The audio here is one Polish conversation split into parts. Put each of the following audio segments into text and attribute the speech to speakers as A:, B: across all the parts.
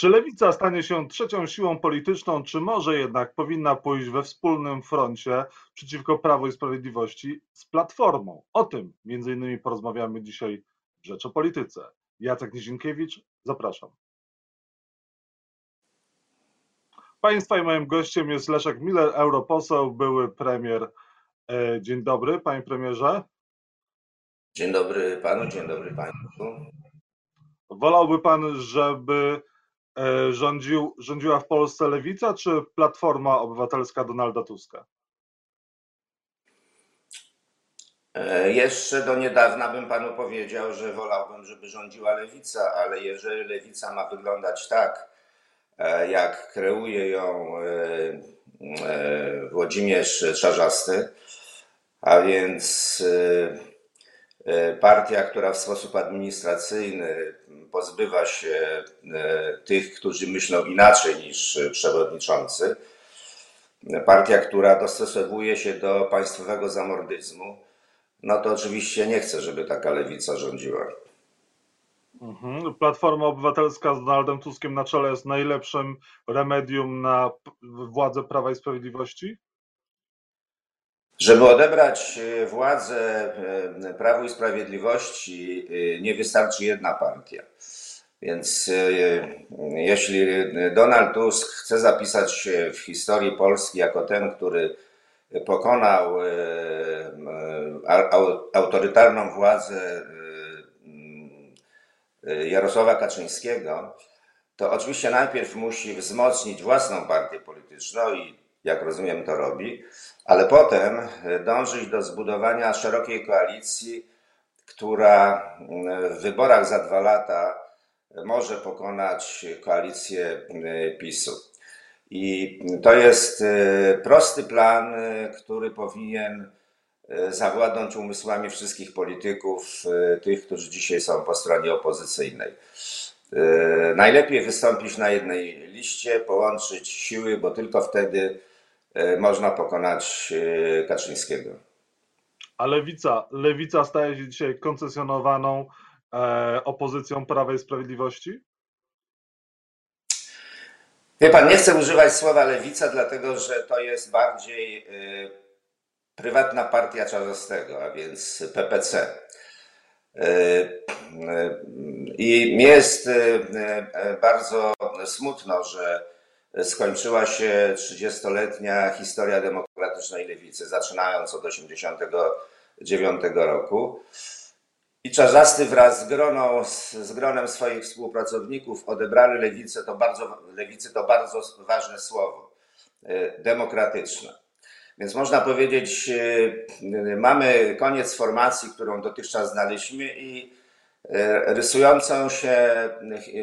A: Czy lewica stanie się trzecią siłą polityczną, czy może jednak powinna pójść we wspólnym froncie przeciwko Prawu i Sprawiedliwości z Platformą? O tym między innymi porozmawiamy dzisiaj w Rzecz o Polityce. Jacek Nizinkiewicz, zapraszam. Państwa i moim gościem jest Leszek Miller, europoseł, były premier. E, dzień dobry, panie premierze.
B: Dzień dobry panu, dzień dobry państwu.
A: Wolałby pan, żeby rządził, rządziła w Polsce lewica czy Platforma Obywatelska Donalda Tuska?
B: E, jeszcze do niedawna bym panu powiedział, że wolałbym, żeby rządziła lewica, ale jeżeli lewica ma wyglądać tak, jak kreuje ją Włodzimierz Czarzasty, a więc E, partia, która w sposób administracyjny pozbywa się e, tych, którzy myślą inaczej niż przewodniczący. Partia, która dostosowuje się do państwowego zamordyzmu, no to oczywiście nie chcę, żeby taka lewica rządziła.
A: Mhm. Platforma Obywatelska z Donaldem Tuskiem na czele jest najlepszym remedium na władzę Prawa i Sprawiedliwości?
B: Żeby odebrać e, władzę e, Prawu i Sprawiedliwości, e, nie wystarczy jedna partia. Więc jeśli Donald Tusk chce zapisać się w historii Polski jako ten, który pokonał autorytarną władzę Jarosława Kaczyńskiego, to oczywiście najpierw musi wzmocnić własną partię polityczną i jak rozumiem to robi, ale potem e, dążyć do zbudowania szerokiej koalicji, która e, w wyborach za dwa lata może pokonać koalicję e, PiSu. I to jest prosty plan, który powinien zawładnąć umysłami wszystkich polityków, tych, którzy dzisiaj są po stronie opozycyjnej. Najlepiej wystąpić na jednej liście, połączyć siły, bo tylko wtedy E, można pokonać e, Kaczyńskiego.
A: A lewica, lewica staje się dzisiaj koncesjonowaną e, opozycją Prawa i Sprawiedliwości?
B: Wie pan, nie chcę używać słowa lewica, dlatego że to jest bardziej prywatna partia Czarzastego, a więc PPC. I mi jest bardzo smutno, że skończyła się 30-letnia historia demokratycznej lewicy, zaczynając od 1989 roku. I Czarzasty wraz z, groną, z gronem swoich współpracowników odebrali lewicę, to bardzo, lewicy to bardzo ważne słowo, e, demokratyczne. Więc można powiedzieć, e, mamy koniec formacji, którą dotychczas znaliśmy i e, rysującą się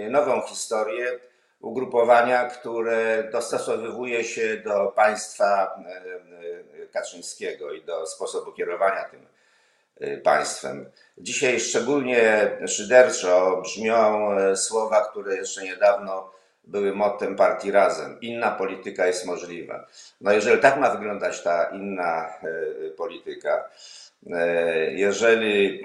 B: nową historię, ugrupowania, które dostosowywuje się do państwa e, e, Kaczyńskiego i do sposobu kierowania tym e, państwem. Dzisiaj szczególnie szyderczo brzmią słowa, które jeszcze niedawno były mottem partii Razem. Inna polityka jest możliwa. No jeżeli tak ma wyglądać ta inna polityka, jeżeli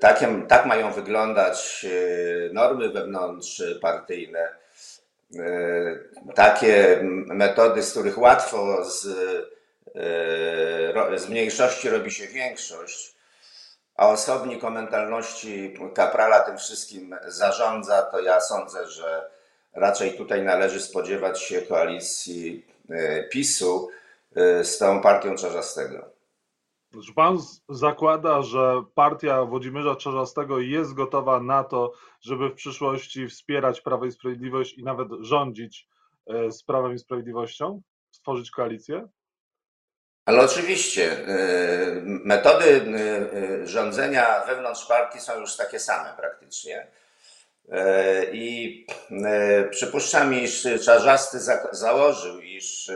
B: tak, tak mają wyglądać e, normy wewnątrzpartyjne, e, takie metody, z których łatwo z, e, z mniejszości robi się większość, a osobnik o mentalności kaprala tym wszystkim zarządza, to ja sądzę, że raczej tutaj należy spodziewać się koalicji PiSu z tą partią Czarzastego.
A: Czy pan zakłada, że partia Włodzimierza Czarzastego jest gotowa na to, żeby w przyszłości wspierać Prawo i Sprawiedliwość i nawet rządzić e, z Prawem i Sprawiedliwością? Stworzyć koalicję?
B: Ale oczywiście e, metody e, rządzenia wewnątrz partii są już takie same praktycznie. I przypuszczam, iż Czarzasty założył, iż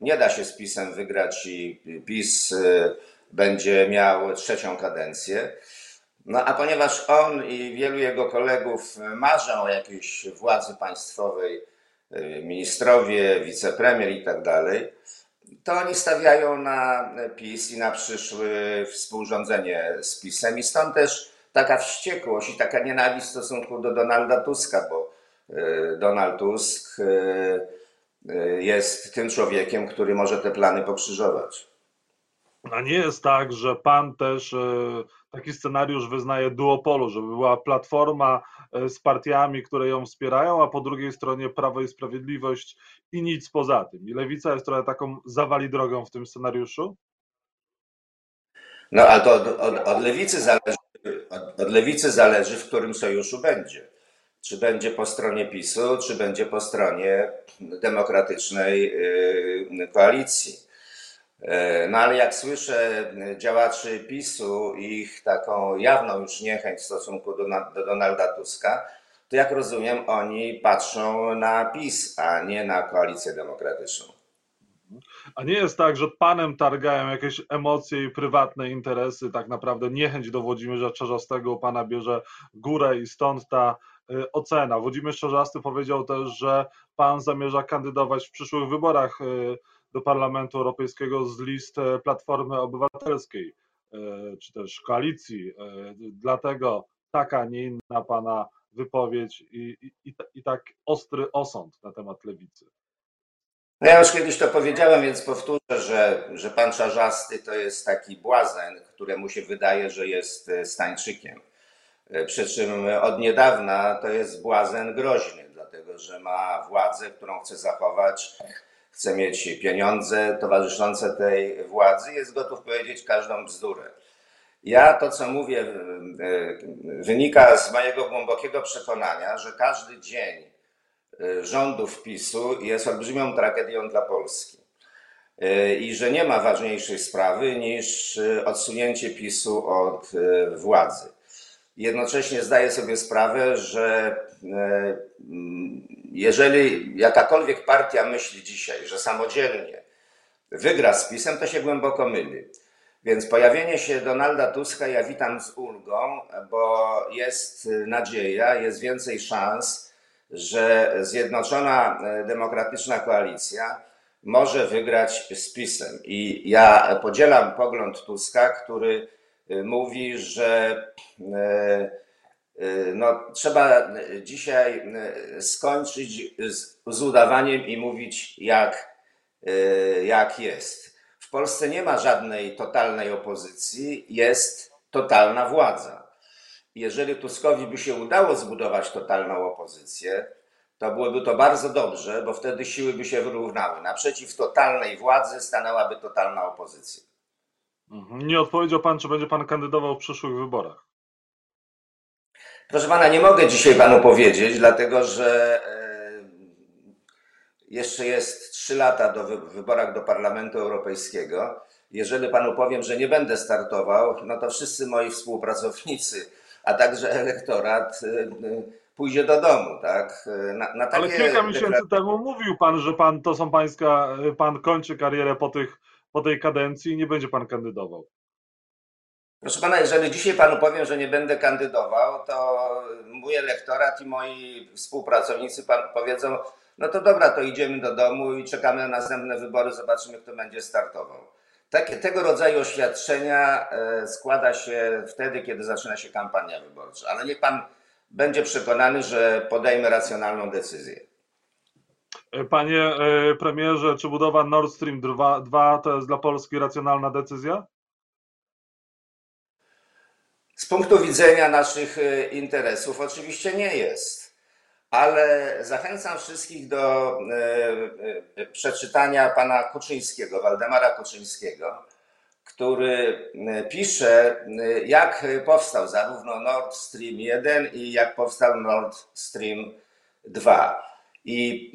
B: nie da się z PiSem wygrać i PiS będzie miał trzecią kadencję. No a ponieważ on i wielu jego kolegów marzą o jakiejś władzy państwowej, y, ministrowie, wicepremier i tak dalej, to oni stawiają na PiS i na przyszłe współrządzenie z PiSem i stąd też taka wściekłość i taka nienawiść w stosunku do Donalda Tuska, bo e, Donald Tusk e, jest tym człowiekiem, który może te plany pokrzyżować.
A: A nie jest tak, że pan też taki scenariusz wyznaje duopolu, żeby była platforma z partiami, które ją wspierają, a po drugiej stronie Prawo i Sprawiedliwość i nic poza tym. I Lewica jest trochę taką zawali drogą w tym scenariuszu?
B: No ale to od, od, od lewicy zależy, od, od, lewicy zależy, w którym sojuszu będzie. Czy będzie po stronie PiSu, czy będzie po stronie demokratycznej yy, koalicji. Yy, no ale jak słyszę działaczy PiSu i ich taką jawną już niechęć w stosunku do, do Donalda Tuska, to jak rozumiem, oni patrzą na PiS, a nie na koalicję demokratyczną.
A: A nie jest tak, że panem targają jakieś emocje i prywatne interesy, tak naprawdę niechęć do Włodzimierza Czarzastego pana bierze górę i stąd ta y, ocena. Włodzimierz Czarzasty powiedział też, że pan zamierza kandydować w przyszłych wyborach do Parlamentu Europejskiego z list y, Platformy Obywatelskiej, czy też koalicji. Dlatego taka, nie inna pana wypowiedź i, i, i tak ostry osąd na temat lewicy.
B: No ja już kiedyś to powiedziałem, więc powtórzę, że, że pan Czarzasty to jest taki błazen, któremu się wydaje, że jest e, stańczykiem. E, przy czym od niedawna to jest błazen groźny, dlatego że ma władzę, którą chce zachować, chce mieć pieniądze towarzyszące tej władzy, jest gotów powiedzieć każdą bzdurę. Ja to, co mówię, wynika z mojego głębokiego przekonania, że każdy dzień, Y, rządów PiSu jest olbrzymią tragedią dla Polski. Y, I że nie ma ważniejszej sprawy niż y, odsunięcie PiSu od władzy. Jednocześnie zdaję sobie sprawę, że jeżeli jakakolwiek partia myśli dzisiaj, że samodzielnie wygra z PiSem, to się głęboko myli. Więc pojawienie się Donalda Tuska ja witam z ulgą, bo jest nadzieja, jest więcej szans, że Zjednoczona e, Demokratyczna Koalicja może wygrać z PiSem. I ja podzielam pogląd Tuska, który e, mówi, że e, no, trzeba dzisiaj skończyć z, z udawaniem i mówić, jak, jak jest. W Polsce nie ma żadnej totalnej opozycji, jest totalna władza jeżeli Tuskowi by się udało zbudować totalną opozycję, to byłoby to bardzo dobrze, bo wtedy siły by się wyrównały. Naprzeciw totalnej władzy stanęłaby totalna opozycja.
A: Mhm. Nie odpowiedział pan, czy będzie pan kandydował w przyszłych wyborach.
B: Proszę pana, nie mogę dzisiaj panu powiedzieć, dlatego że e, jeszcze jest trzy lata do wyborach do Parlamentu Europejskiego. Jeżeli panu powiem, że nie będę startował, no to wszyscy moi współpracownicy a także elektorat y, pójdzie do domu, tak?
A: Na, na Ale kilka miesięcy temu mówił pan, że pan to są pańska, pan kończy karierę po, tych, po tej kadencji nie będzie pan kandydował.
B: Proszę pana, jeżeli dzisiaj panu powiem, że nie będę kandydował, to mój elektorat i moi współpracownicy powiedzą, no to dobra, to idziemy do domu i czekamy na następne wybory, zobaczymy, kto będzie startował. Takie, tego rodzaju oświadczenia e, składa się wtedy, kiedy zaczyna się kampania wyborcza, ale niech pan będzie przekonany, że podejmę racjonalną decyzję.
A: E, panie e, premierze, czy budowa Nord Stream 2, 2 to jest dla Polski racjonalna decyzja?
B: Z punktu widzenia naszych interesów oczywiście nie jest ale zachęcam wszystkich do e, e, przeczytania pana Kuczyńskiego, Waldemara Kuczyńskiego, który e, pisze, jak powstał zarówno Nord Stream 1 i jak powstał Nord Stream 2. I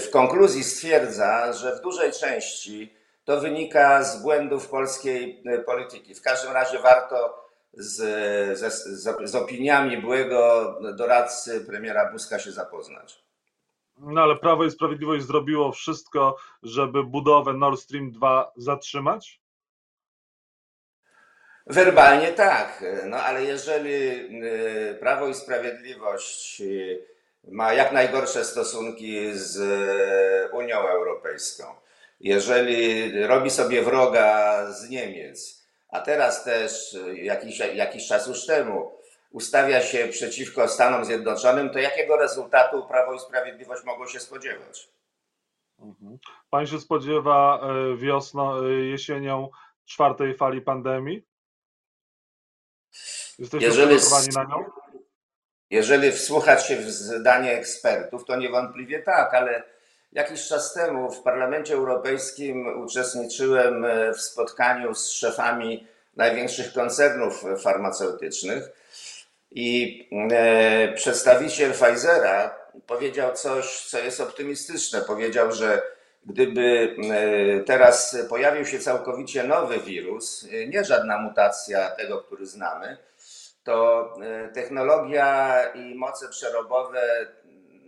B: w konkluzji stwierdza, że w dużej części to wynika z błędów polskiej polityki. W każdym razie warto z, z, z opiniami byłego doradcy premiera Buzka się zapoznać.
A: No ale Prawo i Sprawiedliwość zrobiło wszystko, żeby budowę Nord Stream 2 zatrzymać?
B: Werbalnie tak, no ale jeżeli y, Prawo i Sprawiedliwość ma jak najgorsze stosunki z Unią Europejską, jeżeli robi sobie wroga z Niemiec, a teraz też y, jakiś, jakiś czas już temu ustawia się przeciwko Stanom Zjednoczonym, to jakiego rezultatu Prawo i Sprawiedliwość mogło się spodziewać?
A: Mhm. Pan się spodziewa e, wiosną, e, jesienią czwartej fali pandemii? Jesteście
B: Jeżeli
A: przygotowani na nią?
B: Jeżeli wsłuchać się w zdanie ekspertów, to niewątpliwie tak, ale jakiś czas temu w Parlamencie Europejskim uczestniczyłem w spotkaniu z szefami największych koncernów farmaceutycznych i e, przedstawiciel Pfizera powiedział coś, co jest optymistyczne. Powiedział, że gdyby e, teraz pojawił się całkowicie nowy wirus, e, nie żadna mutacja tego, który znamy, to technologia i moce przerobowe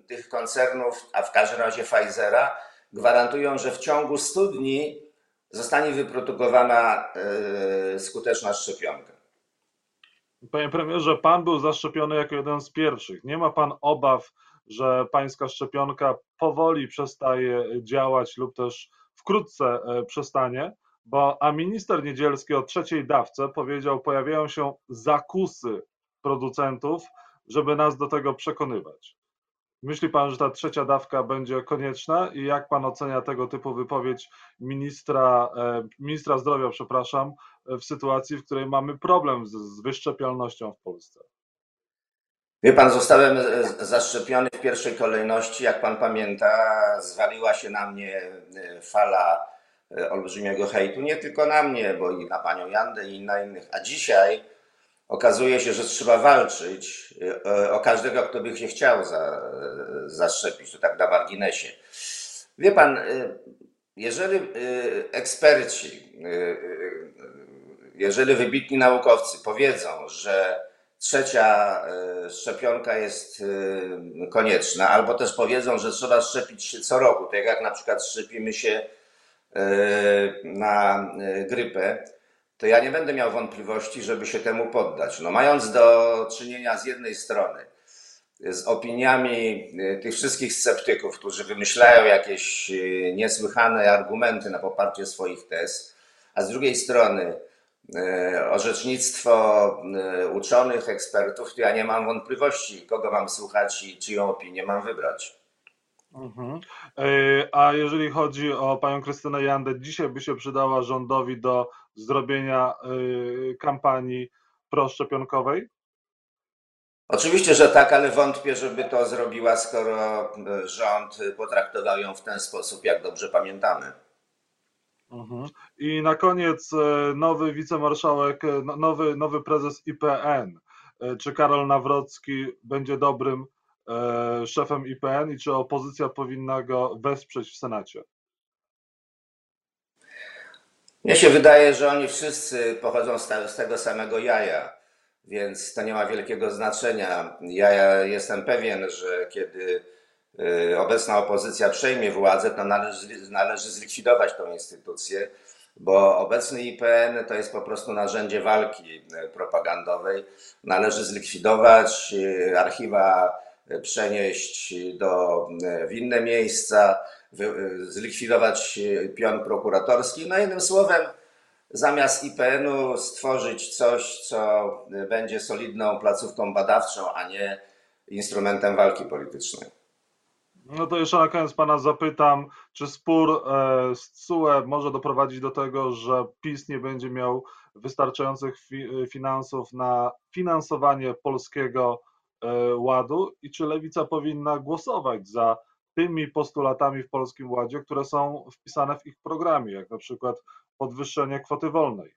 B: tych koncernów, a w każdym razie Pfizera, gwarantują, że w ciągu 100 dni zostanie wyprodukowana skuteczna szczepionka.
A: Panie premierze, pan był zaszczepiony jako jeden z pierwszych. Nie ma pan obaw, że pańska szczepionka powoli przestaje działać lub też wkrótce e, przestanie? Bo, a minister Niedzielski o trzeciej dawce powiedział, pojawiają się zakusy producentów, żeby nas do tego przekonywać. Myśli pan, że ta trzecia dawka będzie konieczna i jak pan ocenia tego typu wypowiedź ministra, e, ministra zdrowia, przepraszam, w sytuacji, w której mamy problem z, z wyszczepialnością w Polsce?
B: Wie pan, zostałem zaszczepiony w pierwszej kolejności. Jak pan pamięta, zwaliła się na mnie e, fala olbrzymiego hejtu. Nie tylko na mnie, bo i na panią Jandę i na innych. A dzisiaj okazuje się, że trzeba walczyć e, o każdego, kto by się chciał za, zaszczepić, to tak na marginesie. Wie pan, e, jeżeli e, eksperci, jeżeli wybitni naukowcy powiedzą, że trzecia szczepionka jest konieczna, albo też powiedzą, że trzeba szczepić się co roku, tak jak na przykład szczepimy się na grypę, to ja nie będę miał wątpliwości, żeby się temu poddać. No, mając do czynienia z jednej strony z opiniami y, tych wszystkich sceptyków, którzy wymyślają jakieś niesłychane argumenty na poparcie swoich tez, a z drugiej strony orzecznictwo uczonych, ekspertów, to ja nie mam wątpliwości, kogo mam słuchać i czyją opinię mam wybrać.
A: Mhm. E, a jeżeli chodzi o panią Krystynę Jandę, dzisiaj by się przydała rządowi do zrobienia y, kampanii proszczepionkowej?
B: Oczywiście, że tak, ale wątpię, żeby to zrobiła, skoro y, rząd potraktował ją w ten sposób, jak dobrze pamiętamy.
A: Mhm. I na koniec nowy wicemarszałek, no, nowy, nowy prezes IPN. Czy Karol Nawrocki będzie dobrym szefem IPN i czy opozycja powinna go wesprzeć w Senacie?
B: Mnie się wydaje, że oni wszyscy pochodzą z tego samego jaja, więc to nie ma wielkiego znaczenia. Ja jestem pewien, że kiedy y, obecna opozycja przejmie władzę, to należy, należy zlikwidować tą instytucję, bo obecny IPN to jest po prostu narzędzie walki y, propagandowej. Należy zlikwidować, archiwa przenieść do, w inne miejsca zlikwidować pion prokuratorski. No jednym słowem, zamiast IPN-u stworzyć coś, co będzie solidną placówką badawczą, a nie instrumentem walki politycznej.
A: No to jeszcze na koniec pana zapytam, czy spór e, z CUE może doprowadzić do tego, że PiS nie będzie miał wystarczających finansów na finansowanie polskiego e, ładu i czy lewica powinna głosować za tymi postulatami w Polskim Ładzie, które są wpisane w ich programie, jak na przykład podwyższenie kwoty wolnej.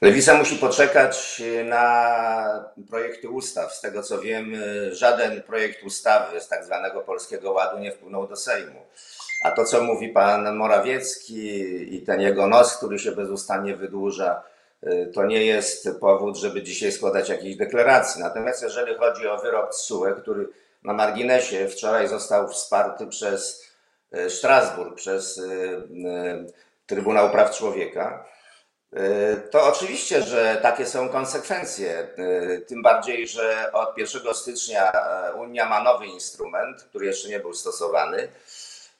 B: Lewica musi poczekać na projekty ustaw. Z tego co wiem, żaden projekt ustawy z tak zwanego Polskiego Ładu nie wpłynął do Sejmu. A to, co mówi pan Morawiecki i ten jego nos, który się bezustannie wydłuża, to nie jest powód, żeby dzisiaj składać jakieś deklaracje. Natomiast jeżeli chodzi o wyrok TSUE, który na marginesie wczoraj został wsparty przez e, Strasburg, przez e, e, Trybunał Praw Człowieka, to oczywiście, że takie są konsekwencje. Tym bardziej, że od 1 stycznia Unia ma nowy instrument, który jeszcze nie był stosowany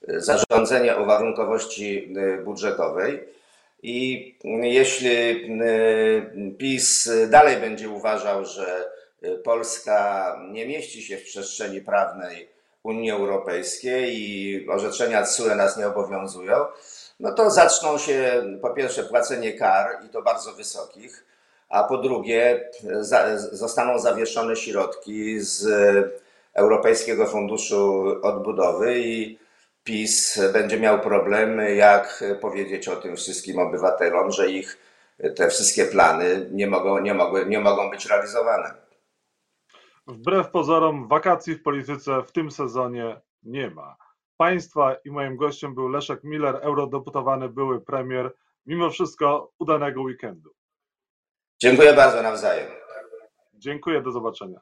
B: zarządzenie o warunkowości budżetowej. I jeśli PiS dalej będzie uważał, że Polska nie mieści się w przestrzeni prawnej Unii Europejskiej i orzeczenia TSUE nas nie obowiązują, no to zaczną się po pierwsze płacenie kar i to bardzo wysokich, a po drugie za, zostaną zawieszone środki z Europejskiego Funduszu Odbudowy i PiS będzie miał problem, jak powiedzieć o tym wszystkim obywatelom, że ich te wszystkie plany nie mogą, nie mogły, nie mogą być realizowane.
A: Wbrew pozorom wakacji w polityce w tym sezonie nie ma. Państwa i moim gościem był Leszek Miller, eurodeputowany były premier. Mimo wszystko udanego weekendu.
B: Dziękuję bardzo nawzajem.
A: Dziękuję, do zobaczenia.